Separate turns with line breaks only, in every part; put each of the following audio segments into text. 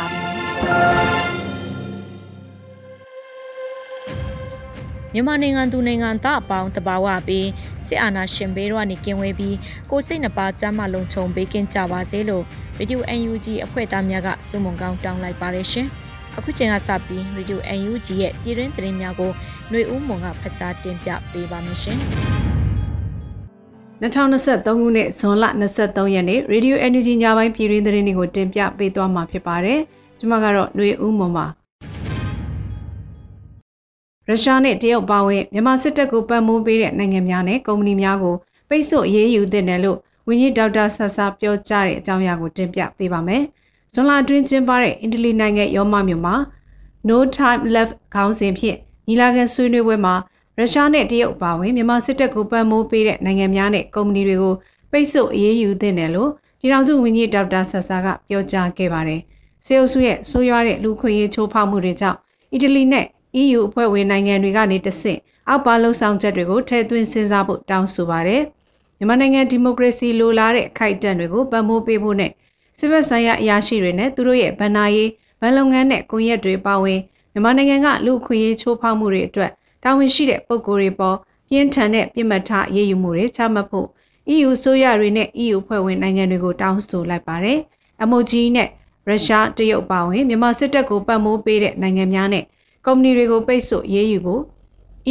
ါပြီ
မြန်မာနိုင်ငံသူနိုင်ငံသားအပေါင်းတဘာဝပြီးစစ်အာဏာရှင်ဘေးတော့နေကင်းဝေးပြီးကိုစိတ်နှပါကြမ်းမှလုံခြုံပေးကင်းကြပါစေလို့ Radio UNG အဖွဲ့သားများကစုမုံကောင်းတောင်းလိုက်ပါတယ်ရှင်။အခုချိန်ကစပြီး Radio UNG ရဲ့ပြည်တွင်းသတင်းများကိုຫນွေဦးမွန်ကဖတ်ကြားတင်ပြပေးပါမယ်ရှင်။
2023ခုနှစ်ဇွန်လ23ရက်နေ့ Radio Energy ညပိုင်းပြည်တွင်းသတင်းတွေကိုတင်ပြပေးသွားမှာဖြစ်ပါတယ်။ ကျမကတော့ຫນွေဦးမွန်ပါရုရှားနဲ့တရုတ်ပါဝင်မြန်မာစစ်တပ်ကိုပတ်မိုးပေးတဲ့နိုင်ငံများနဲ့ကုမ္ပဏီများကိုပိတ်ဆို့အရေးယူသင့်တယ်လို့ဝန်ကြီးဒေါက်တာဆဆာပြောကြားတဲ့အကြောင်းအရာကိုတင်ပြပေးပါမယ်။ဇွန်လအတွင်းကျင်းပတဲ့အင်တလီနိုင်ငံရောမမြို့မှာ No Time Left ခေါင်းစဉ်ဖြင့်ညီလာခံဆွေးနွေးပွဲမှာရုရှားနဲ့တရုတ်ပါဝင်မြန်မာစစ်တပ်ကိုပတ်မိုးပေးတဲ့နိုင်ငံများနဲ့ကုမ္ပဏီတွေကိုပိတ်ဆို့အရေးယူသင့်တယ်လို့ပြည်ထောင်စုဝန်ကြီးဒေါက်တာဆဆာကပြောကြားခဲ့ပါတယ်။ စေအုပ်စုရဲ့ဆိုးရွားတဲ့လူခွင့်ရေးချိုးဖောက်မှုတွေကြောင့်အီတလီနဲ့ EU အဖွဲ့ဝင်နိုင်ငံတွေကနေတဆင့်အောက်ပါလှုပ်ဆောင်ချက်တွေကိုထည့်သွင်းစဉ်းစားဖို့တောင်းဆိုပါတယ်။မြန်မာနိုင်ငံဒီမိုကရေစီလိုလားတဲ့အခိုက်အတန့်တွေကိုပံ့ပိုးပေးဖို့နဲ့စစ်ဘက်ဆိုင်ရာအရာရှိတွေနဲ့သူတို့ရဲ့ဗဏ္ဍာရေးဗန်လုပ်ငန်းနဲ့ကွန်ရက်တွေပါဝင်မြန်မာနိုင်ငံကလူခွင့်ရေးချိုးဖောက်မှုတွေအတွက်တာဝန်ရှိတဲ့ပုဂ္ဂိုလ်တွေပေါ်ပြင်းထန်တဲ့ပြစ်မှတ်ထားရေးယူမှုတွေချမှတ်ဖို့ EU ဆိုရတွေနဲ့ EU ဖွဲ့ဝင်နိုင်ငံတွေကိုတောင်းဆိုလိုက်ပါတယ်။ MOG နဲ့ ရုရှားတရုတ်ပါဝင်မြန်မာစစ်တပ်ကိုပတ်မိုးပေးတဲ့နိုင်ငံများနဲ့ကုမ္ပဏီတွေကိုပိတ်ဆို့ရေးယူဖို့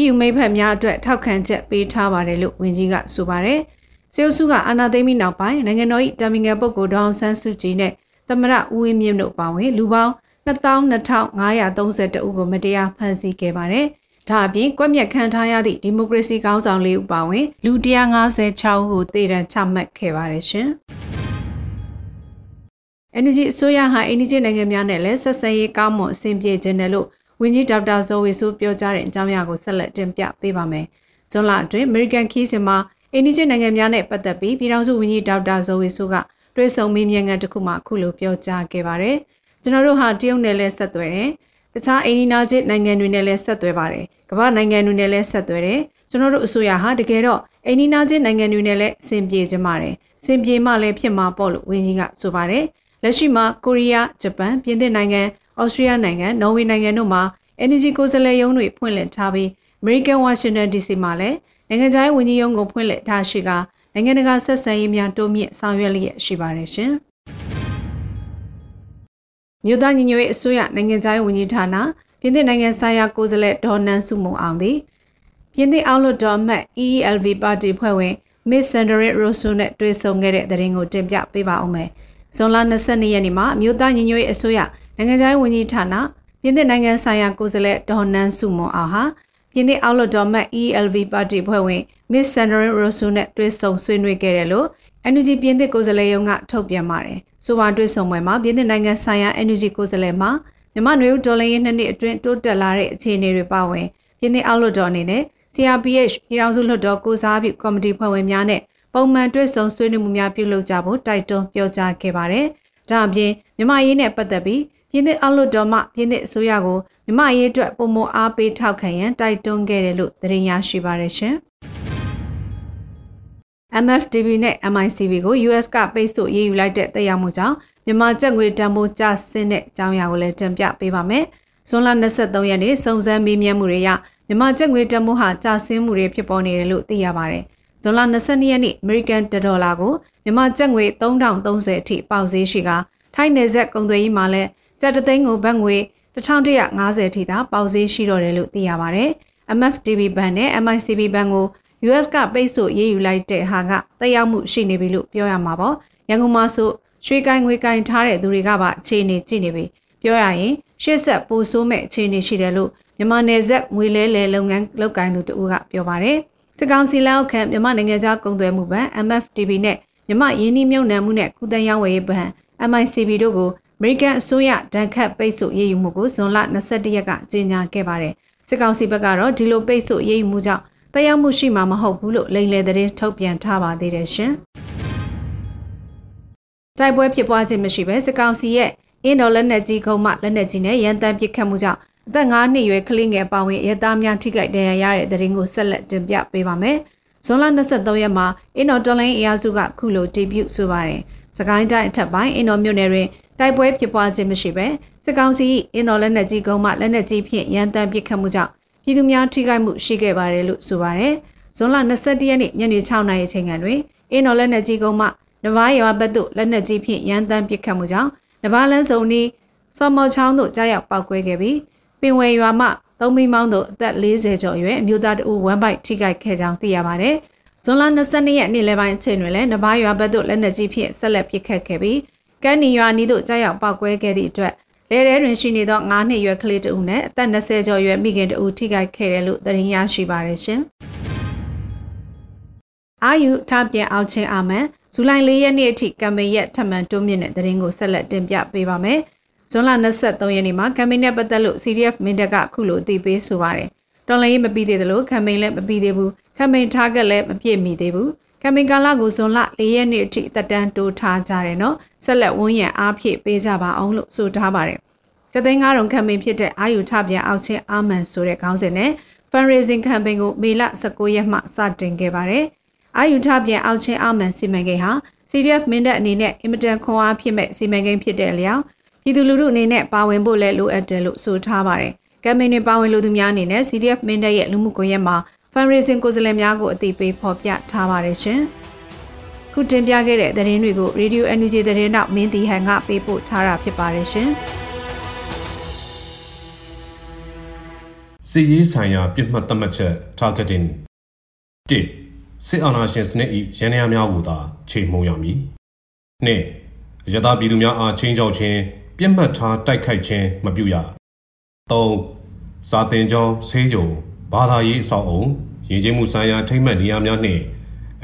EU မိဖက်များအတွက်ထောက်ခံချက်ပေးထားပါတယ်လို့ဝန်ကြီးကဆိုပါတယ်။စေအုပ်စုကအာဏာသိမ်းပြီးနောက်ပိုင်းနိုင်ငံတော်၏တာမင်ငယ်ပုဂ္ဂိုလ်ဒေါအောင်ဆန်းစုကြည်နဲ့သမရဦးဝင်းမြင့်တို့ပါဝင်လူပေါင်း22,532ဦးကိုမတရားဖမ်းဆီးခဲ့ပါတယ်။ဒါအပြင်ကွက်မြက်ခံထားရသည့်ဒီမိုကရေစီခေါင်းဆောင်လေးဦးပါဝင်လူ156ဦးကိုတေတံချမှတ်ခဲ့ပါတယ်ရှင်။ NUG အစိုးရဟာအိန္ဒိယနိုင်ငံများနဲ့လည်းဆက်ဆံရေးကောင်းမွန်အဆင်ပြေခြင်းတယ်လို့ဝန်ကြီးဒေါက်တာဇော်ဝေဆိုးပြောကြားတဲ့အကြောင်းအရာကိုဆက်လက်တင်ပြပေးပါမယ်။ဇွန်လအတွင်း American ခီးစဉ်မှာအိန္ဒိယနိုင်ငံများနဲ့ပတ်သက်ပြီးပြည်ထောင်စုဝန်ကြီးဒေါက်တာဇော်ဝေဆိုးကတွဲဆုံမေးမြန်းခန်းတစ်ခုမှအခုလိုပြောကြားခဲ့ပါတယ်။ကျွန်တော်တို့ဟာတရုတ်နယ်လည်းဆက်သွယ်တယ်။တခြားအိန္ဒိနာချင်းနိုင်ငံတွေနဲ့လည်းဆက်သွယ်ပါတယ်။ကမ္ဘာနိုင်ငံတွေနဲ့လည်းဆက်သွယ်တယ်။ကျွန်တော်တို့အစိုးရဟာတကယ်တော့အိန္ဒိနာချင်းနိုင်ငံတွေနဲ့လည်းအဆင်ပြေကြပါတယ်။အဆင်ပြေမှလည်းဖြစ်မှာပေါ့လို့ဝန်ကြီးကဆိုပါတယ်။ လက်ရှိမှာကိုရီးယားဂျပန်ပြင်သစ်နိုင်ငံဩစတြေးလျနိုင်ငံနော်ဝေနိုင်ငံတို့မှာ energy ကိုယ်စားလှယ်ရုံးတွေဖွင့်လှစ်ထားပြီး American Washington DC မှာလည်းနိုင်ငံခြားရေးဝန်ကြီးရုံးကိုဖွင့်လှစ်ထားရှိကနိုင်ငံတကာဆက်ဆံရေးများတိုးမြင့်ဆောင်ရွက်လျက်ရှိပါတယ်ရှင်။မြို့သားညီညွတ်ရေးအစိုးရနိုင်ငံခြားရေးဝန်ကြီးဌာနပြင်သစ်နိုင်ငံဆိုင်ရာကိုယ်စားလှယ်ဒေါ်နန်စုမုံအောင်သည်ပြင်သစ်အောက်လွှတ်တော်အမတ် EELV ပါတီဖွဲ့ဝင် Miss Sandrine Rousseau နဲ့တွေ့ဆုံခဲ့တဲ့တဲ့ရင်ကိုတင်ပြပေးပါဦးမယ်။ ဇွန်လ22ရက်နေ့မှာမြို့သားညီညွတ်ရေးအစိုးရနိုင်ငံခြားရေးဝန်ကြီးဌာနပြင်သစ်နိုင်ငံဆိုင်ရာကိုယ်စားလှယ်ဒေါ်နန်းစုမွန်အောင်ဟာပြင်သစ်အောက်လွှတ်တော်မှ ELV ပါတီဖွဲ့ဝင် Miss Sandrine Rousseau နဲ့တွေ့ဆုံဆွေးနွေးခဲ့တယ်လို့ NUG ပြင်သစ်ကိုယ်စားလှယ်ရုံးကထုတ်ပြန်ပါတယ်။ဆိုပါတွေ့ဆုံပွဲမှာပြင်သစ်နိုင်ငံဆိုင်ရာ NUG ကိုယ်စားလှယ်မှမြန်မာနွေဦးဒေါ်လာရင်းနှစ်နှစ်အတွင်းတိုးတက်လာတဲ့အခြေအနေတွေပါဝင်ပြင်သစ်အောက်လွှတ်တော်အနေနဲ့ CRPH ပြည်ထောင်စုလွှတ်တော်ကိုစားပြုကော်မတီဖွဲ့ဝင်များနဲ့ ပုံမှန်တွေ့ဆုံဆွေးနွေးမှုများပြုလုပ်ကြဖို့တိုက်တွန်းပြောကြားခဲ့ပါတယ်။ဒါအပြင်မြန်မာရေးနဲ့ပတ်သက်ပြီးပြည်내အောက်လွှတ်တော်မှပြည်내အစိုးရကိုမြန်မာရေးအတွက်ပုံမအားပေးထောက်ခံရန်တိုက်တွန်းခဲ့တယ်လို့သတင်းရရှိပါတယ်ရှင်။ MFTV နဲ့ MICV ကို US ကပိတ်ဆို့ရေးယူလိုက်တဲ့တက်ရောက်မှုကြောင့်မြန်မာကျပ်ငွေတန်ဖိုးကျဆင်းတဲ့အကြောင်းအရာကိုလည်းတင်ပြပေးပါမယ်။ဇွန်လ23ရက်နေ့စုံစမ်းမေးမြန်းမှုတွေရမြန်မာကျပ်ငွေတန်ဖိုးဟာကျဆင်းမှုတွေဖြစ်ပေါ်နေတယ်လို့သိရပါတယ်။ ဇွန်လ22ရက်နေ့အမေရိကန်ဒေါ်လာကိုမြန်မာကျပ်ငွေ3030အထိပေါက်ဈေးရှိကထိုင်းနယ်စပ်ကုန်သွယ်ရေးမှာလည်းကျပ်တသိန်းကိုဘတ်ငွေ1150ထိသာပေါက်ဈေးရှိတော့တယ်လို့သိရပါတယ်။ MFTB ဘဏ်နဲ့ MICB ဘဏ်ကို US ကပိတ်ဆို့ရေးယူလိုက်တဲ့ဟာကတက်ရောက်မှုရှိနေပြီလို့ပြောရမှာပေါ့။ရန်ကုန်မှာဆိုရွှေကိုင်းငွေကိုင်းထားတဲ့သူတွေကပါအခြေအနေကြည့်နေပြီ။ပြောရရင်ရှေ့ဆက်ပိုဆိုးမဲ့အခြေအနေရှိတယ်လို့မြန်မာနယ်စပ်ငွေလဲလဲလုပ်ငန်းလုပ်ကိုင်သူတို့ကပြောပါတယ်။ စစ်ကောင်စီလက်အောက်ခံမြန်မာနိုင်ငံသားကုန်သွယ်မှုဘဏ် MFTB နဲ့မြန်မာယင်းနှိမြုံနှံမှုနဲ့ကုသရေးဝယ်ရေးဘဏ် MICB တို့ကိုအမေရိကန်အစိုးရဒဏ်ခတ်ပိတ်ဆို့ရေးယူမှုကိုဇွန်လ22ရက်ကကြေညာခဲ့ပါတယ်။စစ်ကောင်စီဘက်ကတော့ဒီလိုပိတ်ဆို့ရေးယူမှုကြောင့်တရားမှုရှိမှာမဟုတ်ဘူးလို့လိန်လေတဲ့ထုတ်ပြန်ထားပါသေးတယ်ရှင်။တိုက်ပွဲဖြစ်ပွားခြင်းမရှိဘဲစစ်ကောင်စီရဲ့အင်းတော်လက်နက်ကြီးခုံမှလက်နက်ကြီးနဲ့ရန်တမ်းပစ်ခတ်မှုကြောင့် အသက်9နှစ်ရွယ်ကလေးငယ်ပါဝင်ရဲသားများထိခိုက်ဒဏ်ရာရတဲ့တဲ့ရင်ကိုဆက်လက်တင်ပြပေးပါမယ်။ဇွန်လ23ရက်မှာအင်းတော်တော်လိုင်းအရာစုကခုလိုဒေဘျုဆိုပါတယ်။စကိုင်းတိုင်းအထက်ပိုင်းအင်းတော်မြို့နယ်တွင်တိုက်ပွဲဖြစ်ပွားခြင်းမရှိဘဲစစ်ကောင်စီအင်းတော်လက်နက်ကြီးကုန်းမှလက်နက်ကြီးဖြင့်ရန်တမ်းပစ်ခတ်မှုကြောင့်ပြည်သူများထိခိုက်မှုရှိခဲ့ပါတယ်လို့ဆိုပါတယ်။ဇွန်လ22ရက်နေ့ညနေ6နာရီအချိန်ကတွင်အင်းတော်လက်နက်ကြီးကုန်းမှနဘာရွာဘက်သို့လက်နက်ကြီးဖြင့်ရန်တမ်းပစ်ခတ်မှုကြောင့်နဘာလန်းစုံနီးစော်မော်ချောင်းသို့ကြားရောက်ပောက်ကွဲခဲ့ပြီး ပင်ဝယ်ရွာမှသုံးမိမောင်းတို့အသက်40ကျော်အရွယ်အမျိုးသားတဦးဝမ်းပိုက်ထိခိုက်ခဲ့ကြောင်းသိရပါတယ်။ဇွန်လ22ရက်နေ့လယ်ပိုင်းအချိန်တွင်လည်းနဘာရွာဘက်သို့လက်နက်ကြီးဖြင့်ဆက်လက်ပစ်ခတ်ခဲ့ပြီးကန်းနီရွာနီးသို့ကြားရောက်ပောက်ကွဲခဲ့သည့်အတွက်လဲထဲတွင်ရှိနေသော9နှစ်ရွယ်ကလေးတဦးနဲ့အသက်20ကျော်ရွယ်မိခင်တဦးထိခိုက်ခဲ့တယ်လို့သတင်းရရှိပါတယ်ရှင်။အာယူထပြန်အောင်ချင်းအာမန်ဇူလိုင်၄ရက်နေ့အထိကမ်ပိန်းရက်ထပ်မံတိုးမြင့်တဲ့သတင်းကိုဆက်လက်တင်ပြပေးပါမယ်။ ဇွန်လ23ရက်နေ့မှာကမ်ပိန်းနဲ့ပတ်သက်လို့ CDF မင်းတပ်ကခုလိုအသိပေးဆိုပါတယ်။တော်လိုင်းရေးမပြီးသေးသလိုကမ်ပိန်းလည်းမပြီးသေးဘူး။ကမ်ပိန်း target လည်းမပြည့်မီသေးဘူး။ကမ်ပိန်းကာလကိုဇွန်လ၄ရက်နေ့အထိတက်တန်းတိုးထားကြတယ်နော်။ဆက်လက်ဝန်းရံအားဖြည့်ပေးကြပါအောင်လို့ဆိုထားပါတယ်။ကျသိန်း9000 campaign ဖြစ်တဲ့အာယူထပြန်အောက်ချင်းအာမန်ဆိုတဲ့ခေါင်းစဉ်နဲ့ fundraising campaign ကိုမေလ19ရက်မှစတင်ခဲ့ပါတယ်။အာယူထပြန်အောက်ချင်းအာမန်စီမံကိန်းဟာ CDF မင်းတပ်အနေနဲ့အင်မတန်ခွန်အားဖြစ်မဲ့စီမံကိန်းဖြစ်တဲ့အလျောက် ပြည်သူလူထုအနေနဲ့ပါဝင်ဖို့လည်းလိုအပ်တယ်လို့ဆိုထားပါတယ်။ကမ်ပိန်းတွေပါဝင်လူသူများအနေနဲ့ CDF မင်းတပ်ရဲ့လူမှုကွန်ရက်မှာ fundraising ကိုယ်စားလှယ်များကိုအသိပေးဖော်ပြထားပါတယ်ရှင်။ခုတင်ပြခဲ့တဲ့သတင်းတွေကို Radio NUG သတင်းတော့မင်းတီဟန်ကပေးပို့ထားတာဖြစ်ပါတယ်ရှင်။
စီရေးဆိုင်ရာပြစ်မှတ်သတ်မှတ်ချက် targeting 1စစ်အာဏာရှင်စနစ်၏ရန်ရာများကိုသာချိန်မှုံရမည်။2ရသပြည်သူများအားချင်းချောက်ခြင်း ပြစ်မှတ်ထားတိုက်ခိုက်ခြင်းမပြုရ။3စာတင်ကြောင်းဆေးရုံဘာသာရေးအဆောက်အုံရည်ကျင်းမှုဆိုင်ရာထိမ့်မှတ်နေရာများနှင့်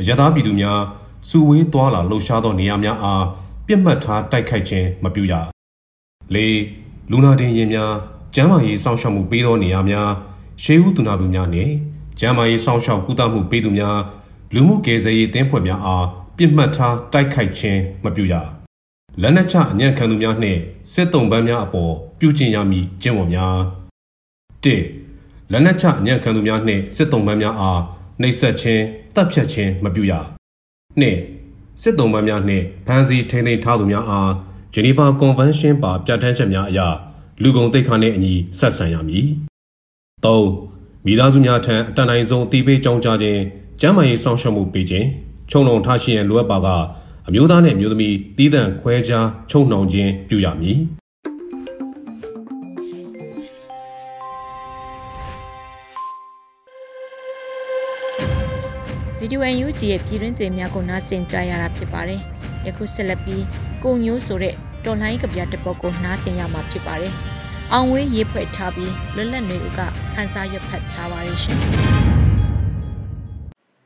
ရသပြည်သူများစုဝေးသွားလာလှုပ်ရှားသောနေရာများအားပြစ်မှတ်ထားတိုက်ခိုက်ခြင်းမပြုရ။၄လူနာတင်ရင်များကျန်းမာရေးစောင့်ရှောက်မှုပေးသောနေရာများရှေးဦးသူနာပြုများနှင့်ကျန်းမာရေးစောင့်ရှောက်ကုသမှုပေးသူများလူမှုကယ်ဆယ်ရေးတင်းဖွဲ့များအားပြစ်မှတ်ထားတိုက်ခိုက်ခြင်းမပြုရ။ လက်နက်ချအညံ့ခံသူများနှင့်စစ်တုံးပန်းများအပေါ်ပြုကျင့်ရမည်ကျင့်ဝတ်များ၁လက်နက်ချအညံ့ခံသူများနှင့်စစ်တုံးပန်းများအားနှိပ်စက်ခြင်းတပ်ဖြတ်ခြင်းမပြုရ။နှင့်စစ်တုံးပန်းများနှင့်ဖမ်းဆီးထိန်းသိမ်းထားသူများအားဂျနီဗာကွန်ဗင်းရှင်းပါပြဋ္ဌာန်းချက်များအရလူကုန်သိက္ခာနှင့်အညီဆက်ဆံရမည်၃မိသားစုများထံအတန်တိုင်းဆုံးအသိပေးကြောင်းကြားခြင်းကျန်းမာရေးစောင့်ရှောက်မှုပေးခြင်းချုံလုံထားရှိရန်လိုအပ်ပါက အမျိုးသားနှင့်အမျိုးသမီးတည်တံ့ခွဲခြားချုံနှောင်ခြင်းပြုရမည်
ဗီဒီယိုအန်ယူဂျီရဲ့ပြည်တွင်းသွေးများကိုနားဆင်ကြရတာဖြစ်ပါတယ်။ယခုဆက်လက်ပြီးကိုညိုးဆိုတဲ့တော်လိုင်းကပြတပုတ်ကိုနားဆင်ရမှာဖြစ်ပါတယ်။အောင်ဝေးရေးဖွဲ့ထားပြီးလွတ်လပ်နေဦးကခန်းစားရွက်ဖတ်ထားပါရဲ့ရှင်။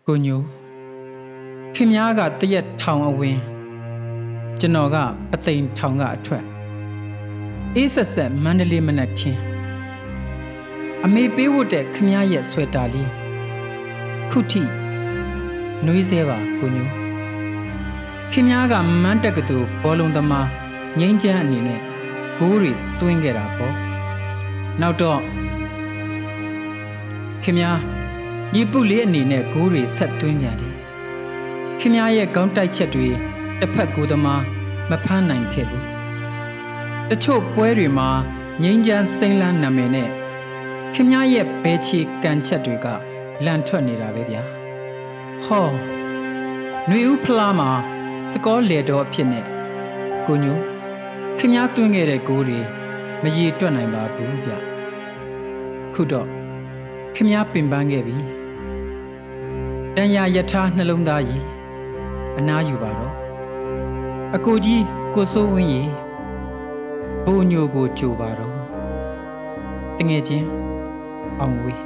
ကိုညိုး ခင်များကတရက်ထောင်အဝင်ကျွန်တော်ကပသိမ်ထောင်ကအထွက်အေးဆက်ဆက်မန္တလေးမနက်ခင်းအမေပေးဝတ်တဲ့ခမည်းရဲ့ဆွဲတာလေးခုထိနှွေးဆဲပါကိုညိုခင်များကမန်းတက်ကတူဘောလုံးသမားငိမ့်ချမ်းအနေနဲ့ဂိုးတွေသွင်းခဲ့တာပေါ့နောက်တော့ခင်များညီပုလေးအနေနဲ့ဂိုးတွေဆက်သွင်းပြန်တယ် ခင်များရဲ့ကောင်းတိုက်ချက်တွေတစ်ဖက်ကိုသမားမဖမ်းနိုင်ခဲ့ဘူးတချို့ပွဲတွေမှာငိမ့်ချမ်းစိမ့်လန်းနာမည်နဲ့ခင်များရဲ့ဘဲချီကန်ချက်တွေကလန်ထွက်နေတာပဲဗျာဟောຫນွေဦးဖလားမှာစကောလေတော်အဖြစ်နဲ့ကိုညိုခင်များတွင်းခဲ့တဲ့ကိုးတွေမရေတွက်နိုင်ပါဘူးဗျခုတော့ခမည်းပင်ပန်းခဲ့ပြီတန်ရာယထာနှလုံးသားကြီး အနားယူပါတော့အကိုကြီးကိုစိုးဝင်းရေဘိုးညိုကိုကြိုပါတော့တငယ်ချင်းအောင်ဝေး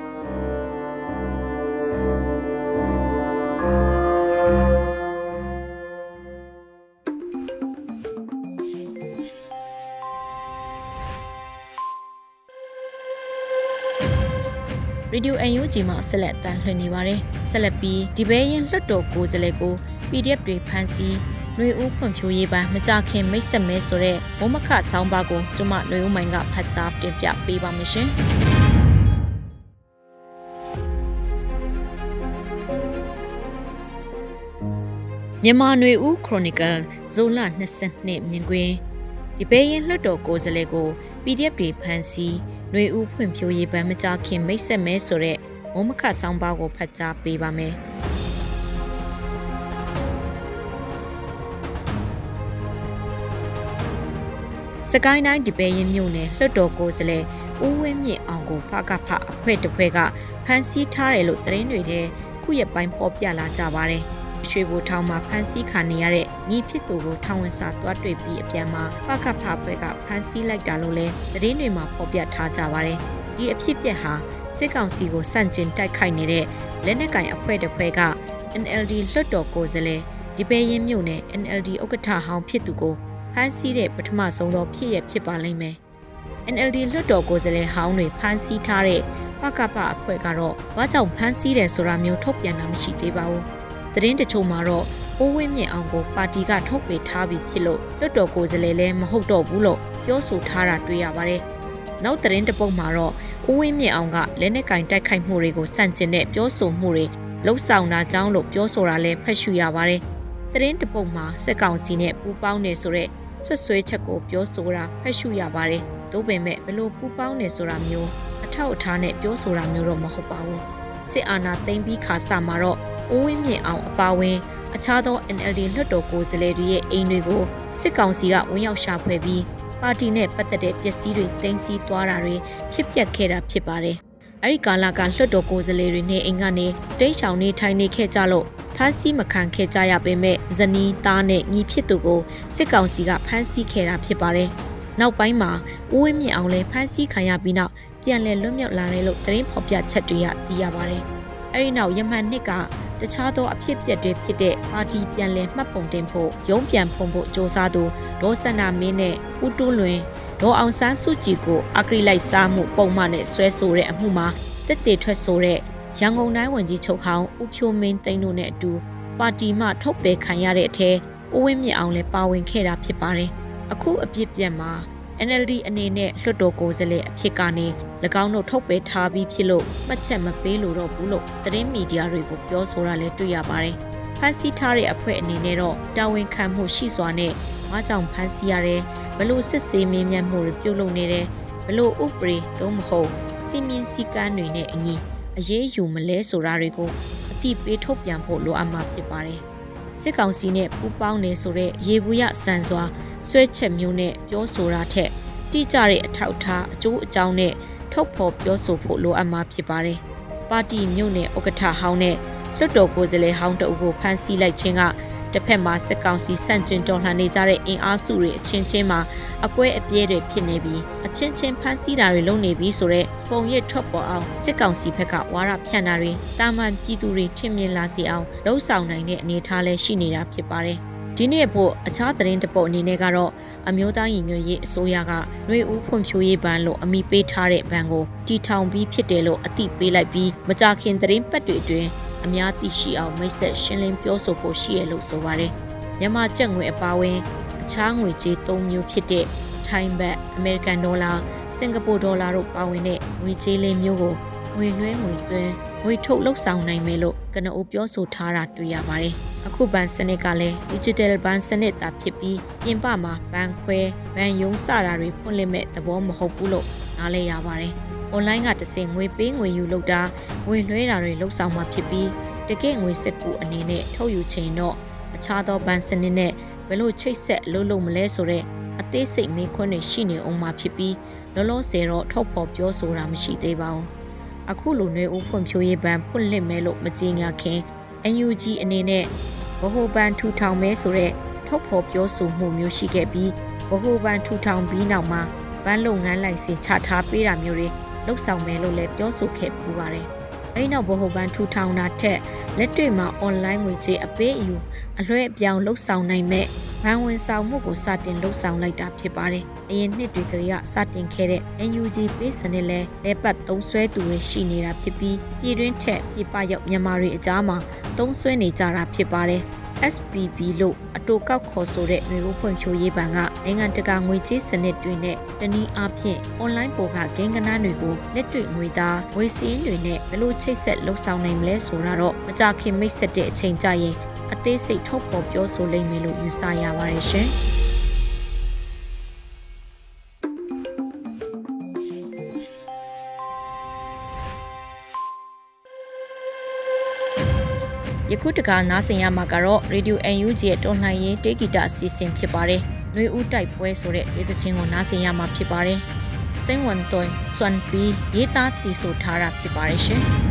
ရေဒီယို UNG မှာဆက်လက်တန်လှည့်နေပါတယ်ဆက်လက်ပြီးဒီဘဲရင်လွှတ်တော်ကိုယ်စားလှယ်ကို PDF တွေဖမ်းဆီးຫນွေဦးဖွံ့ဖြိုးရေးပိုင်းမကြခင်မိတ်ဆက်မဲဆိုတဲ့ဘုံမခဆောင်းပါးကိုကျွန်မຫນွေဦးမိုင်ကဖတ်ကြားတင်ပြပေးပါမယ်ရှင်မြန်မာຫນွေဦးခရိုနီကယ်ဇိုလ22မြင်ကွင်းဒီဘဲရင်လွှတ်တော်ကိုယ်စားလှယ်ကို PDF တွေဖမ်းဆီးနှွေဦးဖွံ့ဖြိုးရေးဗန်မကြခင်မိတ်ဆက်မဲဆိုတဲ့မုံမခဆောင်းပါးကိုဖတ်ကြားပေးပါမယ်။ စကိုင်းတိုင်းဒီပဲရင်မြို့နယ်လွှတ်တော်ကိုယ်စားလှယ်ဦးဝင်းမြင့်အောင်ကိုဖကဖအဖွဲ့တစ်ဖွဲ့ကဖမ်းဆီးထားတယ်လို့သတင်းတွေထဲခုရက်ပိုင်းပေါ်ပြလာကြပါတယ်။ရွှေဘိုထောင်မှာဖမ်းဆီးခံနေရတဲ့ညီဖြစ်သူကိုထောင်ဝင်စာတွားတွေ့ပြီးအပြန်မှာပကဖဘွဲကဖမ်းဆီးလိုက်တာလို့လည်းသတင်းတွေမှာဖော်ပြထားကြပါတယ်။ဒီအဖြစ်ပြက်ဟာစစ်ကောင်စီကိုစန့်ကျင်တိုက်ခိုက်နေတဲ့လက်နက်ကင်အဖွဲ့တစ်ဖွဲ့က NLD လွှတ်တော်ကိုယ်စားလှယ်ဒီပဲရင်မြို့နယ် NLD ဥက္ကဋ္ဌဟောင်းဖြစ်သူကို ဖမ်းဆီးတဲ့ပထမဆုံးသောဖြစ်ရဖြစ်ပါလိမ့်မယ်။ NLD လွှတ်တော်ကိုယ်စားလှယ်ဟောင်းတွေဖမ်းဆီးထားတဲ့ပကပအဖွဲ့ကတော့ဘာကြောင့်ဖမ်းဆီးတယ်ဆိုတာမျိုးထုတ်ပြန်တာမရှိသေးပါဘူး။သတင်းတချို့မှာတော့အိုးဝင်းမြင့်အောင်ကိုပါတီကထုတ်ပေထားပြီးဖြစ်လို့လွတ်တော်ကိုယ်စားလှယ်လည်းမဟုတ်တော့ဘူးလို့ပြောဆိုထားတာတွေ့ရပါတယ်။နောက်သတင်းတပုတ်မှာတော့အိုးဝင်းမြင့်အောင်ကလက်နက်ကင်တိုက်ခိုက်မှုတွေကိုစန့်ကျင်တဲ့ပြောဆိုမှုတွေလှုပ်ဆောင်တာကြောင်းလို့ပြောဆိုတာလည်းဖတ်ရှုရပါတယ်။သတင်းတပုတ်မှာစက်ကောင်စီနဲ့ပူးပေါင်းနေဆိုတဲ့ ဆွဆွဲချက်ကိုပြောဆိုတာဖတ်ရှုရပါတယ်။သို့ပေမဲ့ဘလို့ပူးပေါင်းနေဆိုတာမျိုးအထောက်အထားနဲ့ပြောဆိုတာမျိုးတော့မဟုတ်ပါဘူး။စစ်အာဏာသိမ်းပြီးခါစမှာတော့ဦးဝင်းမြင့်အောင်အပါဝင်အခြားသော NLD လွှတ်တော်ကိုယ်စားလှယ်တွေရဲ့အိမ်တွေကိုစစ်ကောင်စီကဝင်ရောက်ရှာဖွေပြီးပါတီနဲ့ပတ်သက်တဲ့ပစ္စည်းတွေတင်စီသွားတာတွေဖြစ်ပျက်ခဲ့တာဖြစ်ပါတယ်။အဲဒီကာလကလွှတ်တော်ကိုယ်စားလှယ်တွေနဲ့အိမ်ကနေတိတ်ဆောင်နေထိုင်နေခဲ့ကြလို့ ဖမ်းဆီးမခံခဲ့ကြရပေမဲ့ဇနီးသားနဲ့ညီဖြစ်သူကိုစစ်ကောင်စီကဖမ်းဆီးခဲ့တာဖြစ်ပါတယ်။နောက်ပိုင်းမှာဦးဝင်းမြင့်အောင်လည်းဖမ်းဆီးခံရပြီးနောက်ပြန်လည်လွတ်မြောက်လာတယ်လို့သတင်းဖော်ပြချက်တွေရသိရပါတယ်။အဲဒီနောက်ရမှန်နှစ်ကတခြားသောအဖြစ်အပျက်တွေဖြစ်တဲ့ပါတီပြန်လည်မှတ်ပုံတင်ဖို့ရုံးပြန်ဖုံဖို့စ조사သူဒေါ်စန္ဒမင်းနဲ့ဦးတူးလွင်ဒေါ်အောင်ဆန်းစုကြည်ကိုအကရိလိုက်စားမှုပုံမှန်နဲ့ဆွဲဆိုတဲ့အမှုမှာတက်တေထွက်ဆိုတဲ့ ရန်ကုန်တိုင်းဝန်ကြီးချုပ်ဟောင်းဦးဖြိုးမင်းသိန်းတို့နဲ့အတူပါတီမှထုတ်ပယ်ခံရတဲ့အထက်ဦးဝင်းမြင့်အောင်လည်းပါဝင်ခဲ့တာဖြစ်ပါတယ်။အခုအပြစ်ပြက်မှာ NLD အနေနဲ့လွှတ်တော်ကိုယ်စားလှယ်အဖြစ်ကနေ၎င်းတို့ထုတ်ပယ်ထားပြီးဖြစ်လို့မှတ်ချက်မပေးလို့တော့ဘူးလို့သတင်းမီဒီယာတွေကိုပြောဆိုတာလည်းတွေ့ရပါတယ်။ဖန်ဆီးထားတဲ့အဖွဲ့အနေနဲ့တော့တာဝန်ခံမှုရှိစွာနဲ့ဘာကြောင့်ဖန်ဆီးရတယ်ဘလို့စစ်ဆေးမင်းမြတ်မှုတွေပြုလုပ်နေတယ်ဘလို့ဥပဒေတော့မဟုတ်စီမင်းစည်းကမ်းတွေနဲ့အညီ အရေးယူမလဲဆိုတာတွေကိုအတိပေးထုတ်ပြန်ဖို့လိုအပ်မှာဖြစ်ပါတယ်။စစ်ကောင်စီနဲ့ပူးပေါင်းနေဆိုတဲ့ရေဘူးရဆန်စွာဆွဲချက်မျိုးနဲ့ပြောဆိုတာထက်တိကျတဲ့အထောက်အထားအကျိုးအကြောင်းနဲ့ထုတ်ဖော်ပြောဆိုဖို့လိုအပ်မှာဖြစ်ပါတယ်။ပါတီမြို့နယ်ဥက္ကဋ္ဌဟောင်းနဲ့လွှတ်တော်ကိုယ်စားလှယ်ဟောင်းတို့ကိုဖမ်းဆီးလိုက်ခြင်းက တစ်ဖက်မှာစစ်ကောင်စီစန့်ကျင်တော်လှန်နေကြတဲ့အင်အားစုတွေအချင်းချင်းမှာအကွဲအပြဲတွေဖြစ်နေပြီးအချင်းချင်းဖမ်းဆီးတာတွေလုပ်နေပြီးဆိုတော့ပုံရိပ်ထွက်ပေါ်အောင်စစ်ကောင်စီဘက်ကဝါရဖြန့်တာတွေတာမန်ပြည်သူတွေထင်မြင်လာစေအောင်လှုံ့ဆော်နိုင်တဲ့အနေအထားလည်းရှိနေတာဖြစ်ပါတယ်။ဒီနေ့ဖို့အခြားသတင်းတပုတ်အနေနဲ့ကတော့အမျိုးသားရင်ညွှန်ရေးအစိုးရကຫນွေဦးဖွံ့ဖြိုးရေးဘဏ်လို့အမိပေးထားတဲ့ဘဏ်ကိုတီထောင်ပြီးဖြစ်တယ်လို့အသိပေးလိုက်ပြီးမကြခင်သတင်းပတ်တွေအတွင်း အများသိရှိအောင်မိတ်ဆက်ရှင်းလင်းပြောဆိုဖို့ရှိရလို့ဆိုပါတယ်။မြန်မာကျပ်ငွေအပါအဝင်အခြားငွေကြေး၃မျိုးဖြစ်တဲ့ထိုင်းဘတ်အမေရိကန်ဒေါ်လာစင်ကာပူဒေါ်လာတို့ပါဝင်တဲ့ငွေကြေးလေးမျိုးကိုငွေလွှဲငွေသွင်းငွေထုတ်လှုပ်ဆောင်နိုင်မယ်လို့ကနအိုပြောဆိုထားတာတွေ့ရပါတယ်။အခုဘဏ်စနစ်ကလည်း digital ဘဏ်စနစ်သာဖြစ်ပြီးပြင်ပမှာဘဏ်ခွဲဘဏ်ယုံစတာတွေဖွင့်လှစ်မဲ့သဘောမဟုတ်ဘူးလို့နားလည်ရပါတယ်။ online ကတစင်ငွေပေးငွေယူလုပ်တာငွေလွှဲတာတွေလုပ်ဆောင်မှာဖြစ်ပြီးတကယ့်ငွေစက်ကူအနေနဲ့ထုတ်ယူချိန်တော့အခြားသောဘဏ်စနစ်နဲ့ဘယ်လိုချိတ်ဆက်လုပ်လို့မလဲဆိုတော့အသေးစိတ်မေးခွန်းတွေရှိနေအောင်မှာဖြစ်ပြီးလောလောဆယ်တော့ထုတ်ဖော်ပြောဆိုတာမရှိသေးပါဘူးအခုလိုနှွေဦးဖွံ့ဖြိုးရေးဘဏ်ဖွင့်လှစ်မဲလို့မကြေညာခင် NUG အနေနဲ့ဗဟိုဘဏ်ထူထောင်မဲဆိုတဲ့ထုတ်ဖော်ပြောဆိုမှုမျိုးရှိခဲ့ပြီးဗဟိုဘဏ်ထူထောင်ပြီးနောက်မှာဘဏ်လုပ်ငန်းလိုင်စင်ချထားပေးတာမျိုးတွေ လှုပ်ဆောင်မယ်လို့လည်းပြောဆိုခဲ့ပူပါတယ်။အဲဒီနောက်ဗဟိုဘဏ်ထူထောင်တာထက်လက်တွေ့မှာ online ငွေကြေးအပေးအယူအလွှဲအပြောင်းလှုပ်ဆောင်နိုင်မဲ့ဘဏ်ဝင်ဆောင်မှုကိုစတင်လှုပ်ဆောင်လိုက်တာဖြစ်ပါတယ်။အရင်နှစ်တွေကလေးကစတင်ခဲ့တဲ့ NUG ပေးစနစ်လဲလဲပတ်သုံးဆွဲသူတွေရှိနေတာဖြစ်ပြီးပြည်တွင်းထက်ပြည်ပရောက်မြန်မာတွေအကြားမှာသုံးဆွဲနေကြတာဖြစ်ပါတယ်။ SPB လို့အတူကောက်ခေါ်ဆိုတဲ့မျိုးဖွံ့ဖြိုးရေးဘဏ်ကနိုင်ငံတကာငွေကြေးစနစ်တွေနဲ့တနည်းအားဖြင့် online ပေါ်ကဂိမ်းကနန်းတွေကိုလက်တွေ့ငွေသားငွေစည်းတွေနဲ့ဘယ်လိုချိတ်ဆက်လှုပ်ဆောင်နိုင်မလဲဆိုတာတော့မကြခင်မိတ်ဆက်တဲ့အချိန်ကြရင်အသေးစိတ်ထုတ်ပေါ်ပြောဆိုလိမ့်မယ်လို့ယူဆရပါတယ်ရှင်။ ယခုတကနားဆင်ရမှာကတော့ Radio UNG ရဲ့တော်လှန်ရေးတေဂီတာအစီအစဉ်ဖြစ်ပါတယ်။နှွေဦးတိုက်ပွဲဆိုတဲ့ဒေသချင်းကိုနားဆင်ရမှာဖြစ်ပါတယ်။စိန်ဝန်တွင်စွန်ပီရေးသားတည်ဆိုထားတာဖြစ်ပါတယ်ရှင်။
ခြင်း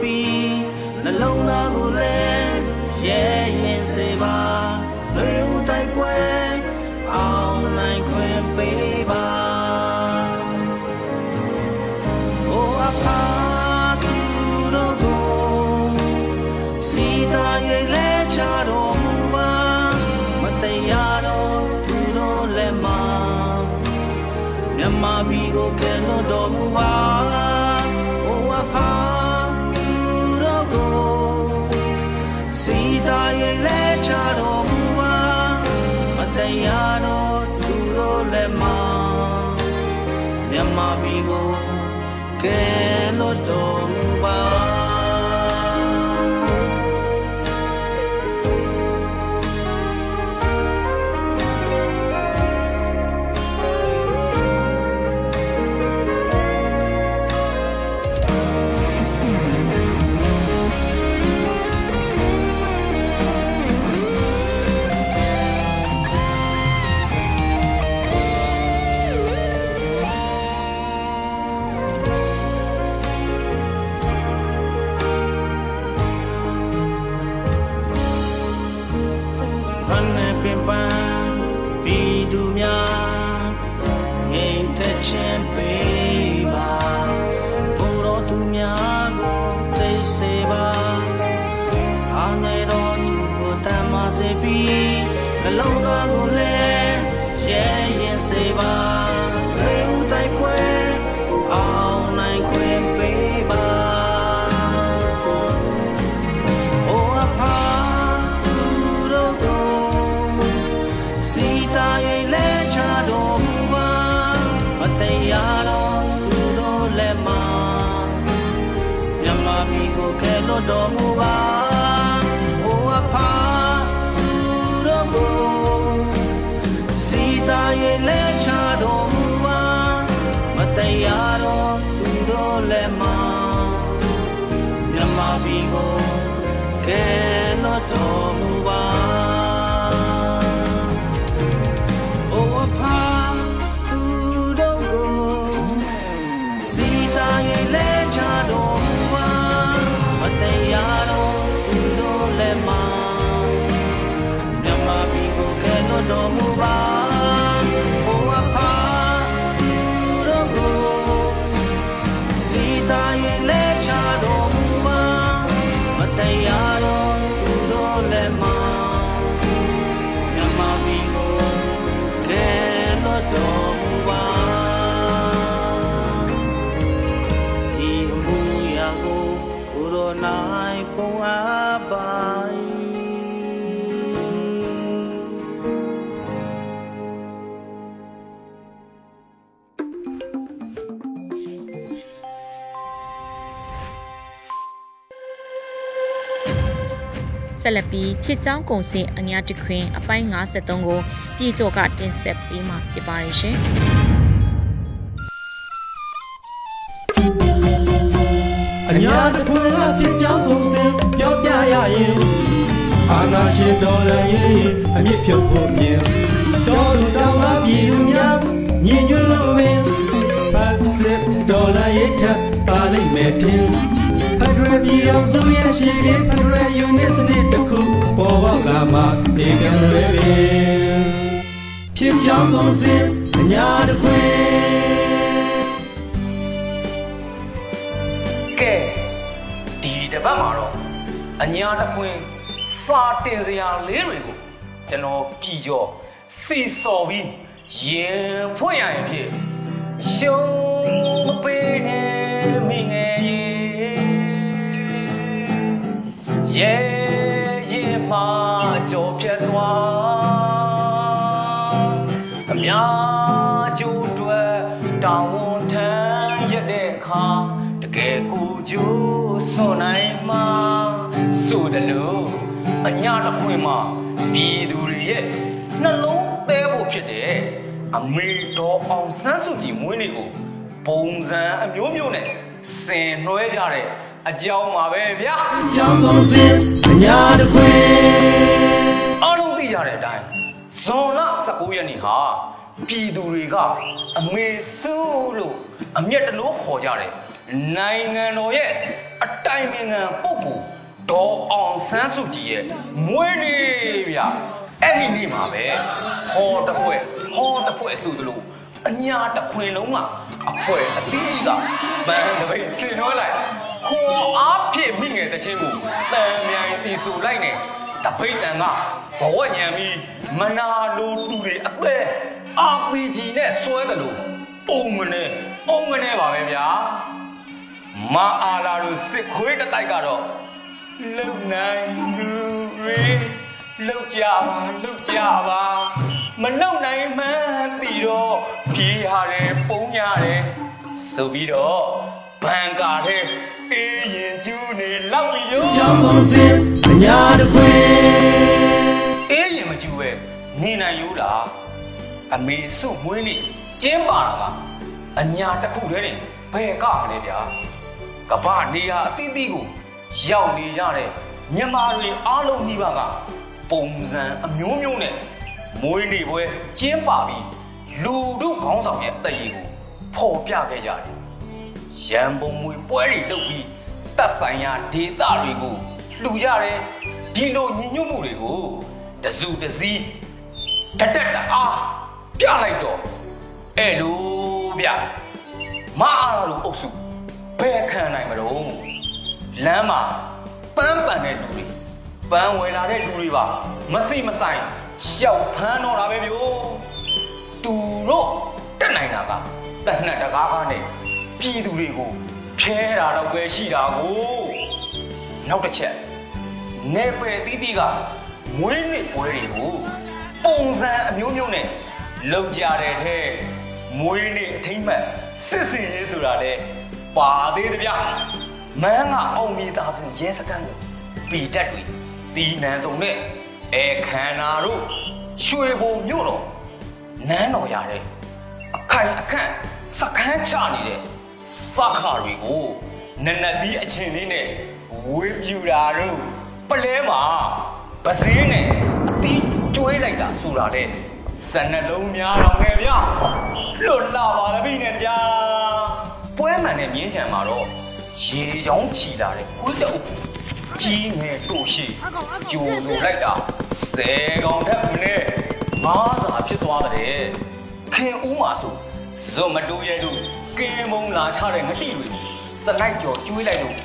ပြီးနှလုံးသားကိုလည်းရဲရင်စေပါလူတိုက်ပွဲအောင်နိုင်ခွင့်ပေးပါပြီကိုကဲလို့တော်မူပါ ကဲလို့တော် တော်မူပါဟိုအဖာသူတော်ကိုစီတာရဲ့လက်ချတော်မူပါမတရားတော်သူတော်လက်မှာမြမဘီကိုကဲလို့တော်မူ
ဆက်လက်ပြီးဖြစ်ကြောင်းကုံစင်အညာတခွင်အပိုင်း53ကိုပြည်ကျော်ကတင်ဆက်ပေးမှာဖြစ်ပါတယ်ရှင်
အညာတခွင်အဖြစ်ကြောင်းကုံစင်ပြောပြရရင်အာနာရှင်တော်လည်းအမြင့်ဖြုတ်ဖို့မြင်တော်လူတော်မှာပြည်သူများညီညွတ်လို့ပင်ဖတ်စစ်တော်လည်းထပ်ပါလိမ့်မယ်တင် ဖက်ဒရယ်ပြည်အောင်စုရဲ့ရှိလေးဖက်ဒရယ်ယူနစ်စနစ်တစ်ခုပေါ်ပေါက်လာမှဒီကံလွယ်ပင်ဖြစ်ချောင်းကုန်စင်အညာတစ်ခွင်ကဲဒီတပတ်မှာတော့အညာတစ်ခွင်စာတင်စရာလေးတွေကိုကျွန်တော်ပြည်ကျော်စီစော်ပြီးရင်ဖွင့်ရရင်ဖြစ်ရှုံးမပေးနဲ့ ရေရဲရင်မှာကြောပြတ်သွားအများကျိုးတွေတောင်းဝန်ထမ်းရတဲ့အခါတကယ်ကိုကျိုးစွန်နိုင်မှာဆိုတယ်လို့အညာတစ်ခွင်မှာပြည်သူတွေရဲ့နှလုံးသဲဖို့ဖြစ်တယ်အမေတော်အောင်ဆန်းစုကြည်မွေးနေ့ကိုပုံစံအမျိုးမျိုးနဲ့ဆင်နွှဲကြတဲ့ အကြောင်းပါပဲဗျာအကြောင်းပုံစံအညာတစ်ခွင်အားလုံးသိကြတဲ့အတိုင်းဇွန်လ19ရက်နေ့ဟာပြည်သူတွေကအမေစုလို့အမျက်တလို့ခေါ်ကြတယ်နိုင်ငံတော်ရဲ့အတိုင်ပင်ခံပုဂ္ဂိုလ်ဒေါ်အောင်ဆန်းစုကြည်ရဲ့မွေးနေ့ဗျအဲ့ဒီနေ့မှာပဲဟောတစ်ဖွဲ့ဟောတစ်ဖွဲ့ဆိုသလိုအညာတစ်ခွင်လုံးမှာအဖွဲအသီးသီးကဗန်တပိတ်ဆင်နွှဲလိုက် ခေါ်အားဖြင့်မိငယ်တချင်းကိုတန်မြိုင်တီဆိုလိုက်နေတပိတ်တန်ကဘဝညံပြီးမနာလိုတူတွေအသက် RPG နဲ့ဆွဲတယ်လို့အုံမနဲ့အုံမနဲ့ပါပဲဗျာမအားလာလို့စစ်ခွေးတစ်တိုက်ကတော့လုံနိုင်လူတွေလုံကြပါလုံကြပါမလုံနိုင်မှန်းတီတော့ပြေးရတယ်ပုံညာတယ်ဆိုပြီးတော့ဘန်ကာတဲ့ အေးရင်ကျူးနေလောက်ပြီးရောကြောင်းပုံစင်အညာတခွေအေးရင်မကျူးပဲနေနိုင်ယူလားအမေစုမွေးနေ့ကျင်းပါတာကအညာတစ်ခုတည်းနဲ့ဘယ်ကမလဲဗျာကဘာနေရအသီးသီးကိုရောက်နေရတဲ့မြန်မာတွေအားလုံးနှိပါကပုံစံအမျိုးမျိုးနဲ့မွေးနေ့ပွဲကျင်းပါပြီးလူတို့ခေါင်းဆောင်ရဲ့အတရေကိုဖော်ပြခဲ့ကြတယ် ရန်ပုံမွေပွဲတွေလုပ်ပြီးတပ်ဆိုင်ရာဒေသတွေကိုလှူကြတယ်ဒီလိုညီညွတ်မှုတွေကိုတစုတစည်းတတက်တအားပြလိုက်တော့အဲ့လိုဗျမအားလို့အုပ်စုဘယ်ခံနိုင်မလို့လမ်းမှာပန်းပန်တဲ့လူတွေပန်းဝင်လာတဲ့လူတွေပါမစိမဆိုင်ရှောက်ဖမ်းတော့တာပဲဗျို့သူတို့တက်နိုင်တာကတနတ်တကားကားနဲ့ ပြည်သူတွေကိုဖျဲတာတော့ပဲရှိတာကိုနောက်တစ်ချက်နေပယ်သီးသီးကမွေးနေ့ပွဲတွေကိုပုံစံအမျိုးမျိုးနဲ့လုံကြတဲ့တဲ့မွေးနေ့အထိမ့်မှတ်စစ်စင်ရေးဆိုတာလေပါသေးတယ်ဗျမန်းကအောင်မြေသားစင်ရဲစကန်းကိုပီတက်တွေတီနန်းစုံနဲ့အဲခန္ဓာတို့ရွှေဘုံမြို့တော်နန်းတော်ရတဲ့အခိုင်အခန့်စကန်းချနေတဲ့ စခါတွေကိုနနတ်သီးအချင်းလေးနဲ့ဝေးပြူတာတို့ပလဲမှာပစင်းနဲ့အတီးကျွေးလိုက်တာဆိုတာလေစနလုံးများတော့ငယ်ဗျလွတ်လာပါသပိနဲ့ဗျာပွဲမှန်တဲ့မြင်းချံမှာတော့ရေရောင်းချီလာတဲ့ခွေးတအုပ်ကြီးငယ်တို့ရှိကြိုဆိုလိုက်တာဆယ်ကောင်ထက်မနဲ့ငါးစာဖြစ်သွားတဲ့ခင်ဦးမှာဆိုဇွတ်မတိုးရဲတို့ ကင်းမုံလာချတဲ့ငတိတွေစလိုက်ကြော်ကျွေးလိုက်လို့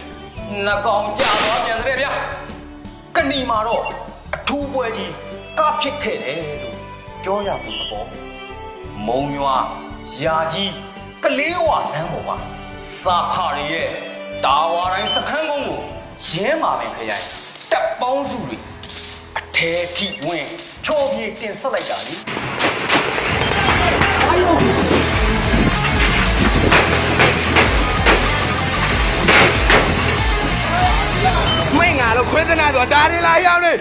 နှကောင်ကြသွားပြန်တဲ့ဗျကဏီမှာတော့အထူးပွဲကြီးကဖြစ်ခဲ့တယ်လို့ပြောရမှာပေါ့မုံရွာယာကြီးကလေးဝလမ်းပေါ်မှာစာခါရရဲ့တာဝါတိုင်းစခန်းကုန်းကိုရဲမှာပဲခရိုင်တပ်ပေါင်းစုတွေအထဲထိဝင်ဖြောပြေတင်ဆက်လိုက်တာလေအာယု
င်းငါလို့ခွေးသနာတော့ဒါတွေလာရောက်နေ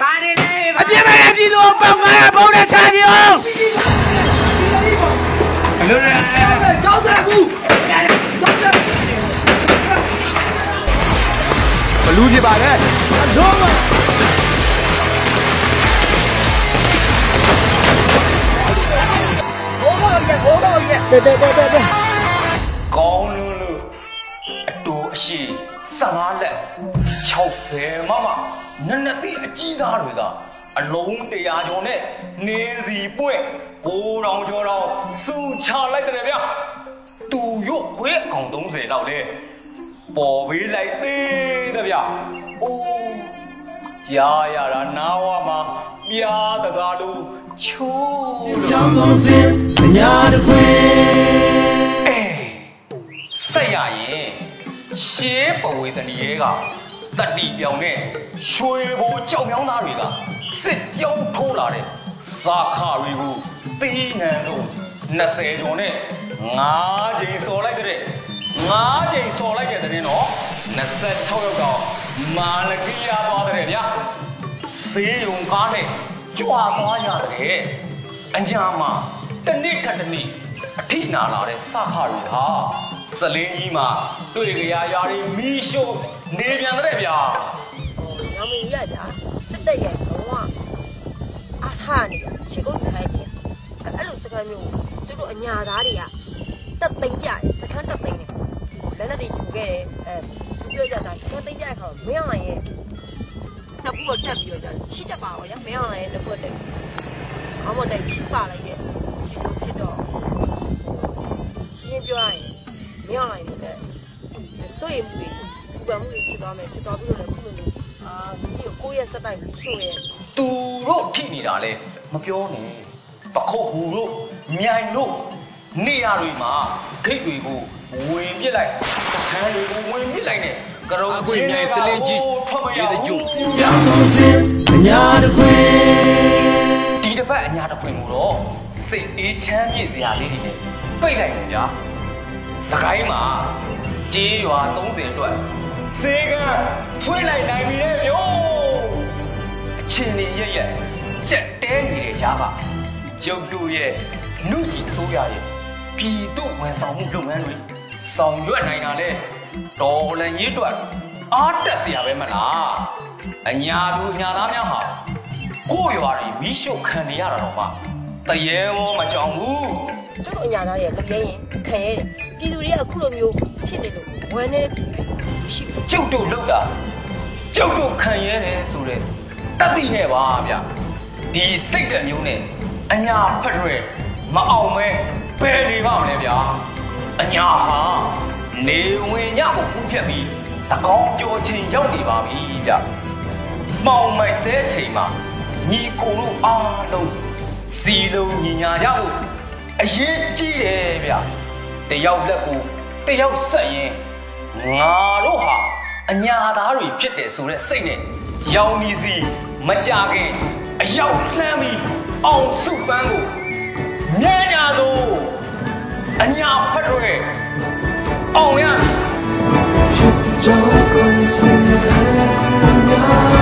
ဘာတွေလဲအပြစ်မဲ့တဲ့ပြည်သူကိုပေါက်ကားရဘုံနဲ့ချကြည့်အောင်ဘလို့လဲကြောက်စရာဘူးဘလူးဖြစ်ပါလေလုံးမ
ကောင်းလို့လို့အတူအရှိ15လက် 60မမနက်နက်သေးအကြီးစားတွေကအလုံး100ကျော်နဲ့နေစီပွင့်9000ကျော်တော့စူချလိုက်တယ်ဗျာတူရုပ်ခွေးအကောင်30လောက်လေပေါ်ပေးလိုက်သေးတယ်ဗျာအိုးကြားရတာနားဝမှာပြားတကားလို့ချိုးလို့
ကြောင်းကောင်းစင်အညာတခွေ
အေးဆက်ရရင်ရှေးပဝေသနီရဲက တတိပြောင်နဲ့ရွှေဘိုကြောက်မြောင်းသားတွေကစစ်ကြောင်းထိုးလာတဲ့စာခတွေကိုတီးနှံဆုံး20ကျော်နဲ့9ချိန်စော်လိုက်တဲ့9ချိန်စော်လိုက်တဲ့တဲ့နော်26ရောက်တော့မာလကီယာသွားတဲ့ဗျာဆေးရုံကားနဲ့ကြွာသွားရတယ်အညာမှာတစ်နေ့ထက်တစ်နေ့အထိနာလာတဲ့စခတွေဟာစလင်းကြီးမှာတွေ့ကြရရာတွေမီးရှို့ နေပြန်တဲ့ဗျာ
ညောင်မင်းရကြစစ်တက်ရဲ့ဘဝအားထားနေတာခြေကုပ်ထိုင်းနေအဲ့လိုစကမ်းမျိုးသူတို့အညာသားတွေကတက်သိမ့်ပြတယ်စကမ်းတက်သိမ့်တယ်လက်လက်တွေယူခဲ့တယ်အဲပြောကြတာစကမ်းသိမ့်ပြတဲ့ခါမင်းအောင်ရဲ့နှစ်ခုကိုတက်ပြီးတော့ချီတက်ပါတော့ရမင်းအောင်ရဲ့တစ်ခုတက်အမတက်ချီပါလိုက်ရဲ့ဖြစ်တော့ရှင်းပြောရရင်မင်းအောင်ရဲ့တဲ့စိုးရိမ်မှုတွေပူ ပန်မှုတွေဖြစ်သွားမယ်ဖြစ်သွားပြီးတော့လည်းခုလိုမျိုးအာဒီကိုကိုယ့်ရဲ့စက်တိုက်ပြီးရှို့ရဲ့
သူတို့ထိနေတာလဲမပြောနဲ့ပခုတ်ဘူးတို့မြိုင်တို့နေရာတွေမှာဂိတ်တွေကိုဝင်ပစ်လိုက်စခန်းတွေကိုဝင်ပစ်လိုက်နဲ့ကရုံချင်းမြိုင်စလင်းကြီးထွက်မရဘူး
ကြောင်းကောင်းစင်အညာတခွေ
ဒီတစ်ပတ်အညာတစ်ခွင်ကိုတော့စိတ်အေးချမ်းမြေ့စရာလေးတွေနဲ့ပိတ်လိုက်တယ်ဗျာစကိုင်းမှာကြေးရွာ30အတွက် စေကံဖွင့်လိုက်နိုင်ပြီလေဗျို့အချင်းလေးရက်ရက်ကြက်တဲနေတဲ့ကြားကကျုပ်တို့ရဲ့နှုတ်ကြီးအစိုးရရဲ့ပြည်သူဝန်ဆောင်မှုလုပ်ငန်းတွေဆောင်ရွက်နိုင်တာလေတော်လည်းရေးအတွက်အားတက်စရာပဲမလားအညာသူအညာသားများဟာကိုယ့်ရွာတွေမိရှုပ်ခံနေရတာတော့မှတရေမောမကြောင်ဘူး
သူတို့အညာသားတွေကကြရင်ခံရဲတယ်ပြည်သူတွေကအခုလိုမျိုးဖြစ်နေလို့ဝမ်းနေတဲ့ပြ ည်ရှိဘူး
ကျုပ်တို့လောက်တာကျုပ်တို့ခံရဲတယ်ဆိုတဲ့တတိနဲ့ပါဗျဒီစိတ်တဲ့မျိုးနဲ့အညာဖက်ရွယ်မအောင်မဲဘယ်နေပါမလဲဗျာအညာဟာနေဝင်ညကိုပူးဖြတ်ပြီးတကောင်းကြောချင်းရောက်နေပါပြီဗျမောင်မိုက်ဆဲချိန်မှာညီကိုတို့အားလုံးစီလုံးညီညာရဖို့အရေးကြီးတယ်ဗျတယောက်လက်ကိုတယောက်ဆက်ရင် ငါတို့ဟာအညာသားတွေဖြစ်တယ်ဆိုတဲ့စိတ်နဲ့ရောင်နီစီမကြခင်အရောက်လှမ်းပြီးအောင်စုပန်းကိုမြဲညာသို့အညာဖတ်တွေအောင်ရမည်
ကြောင်းကောင်းစင်အညာ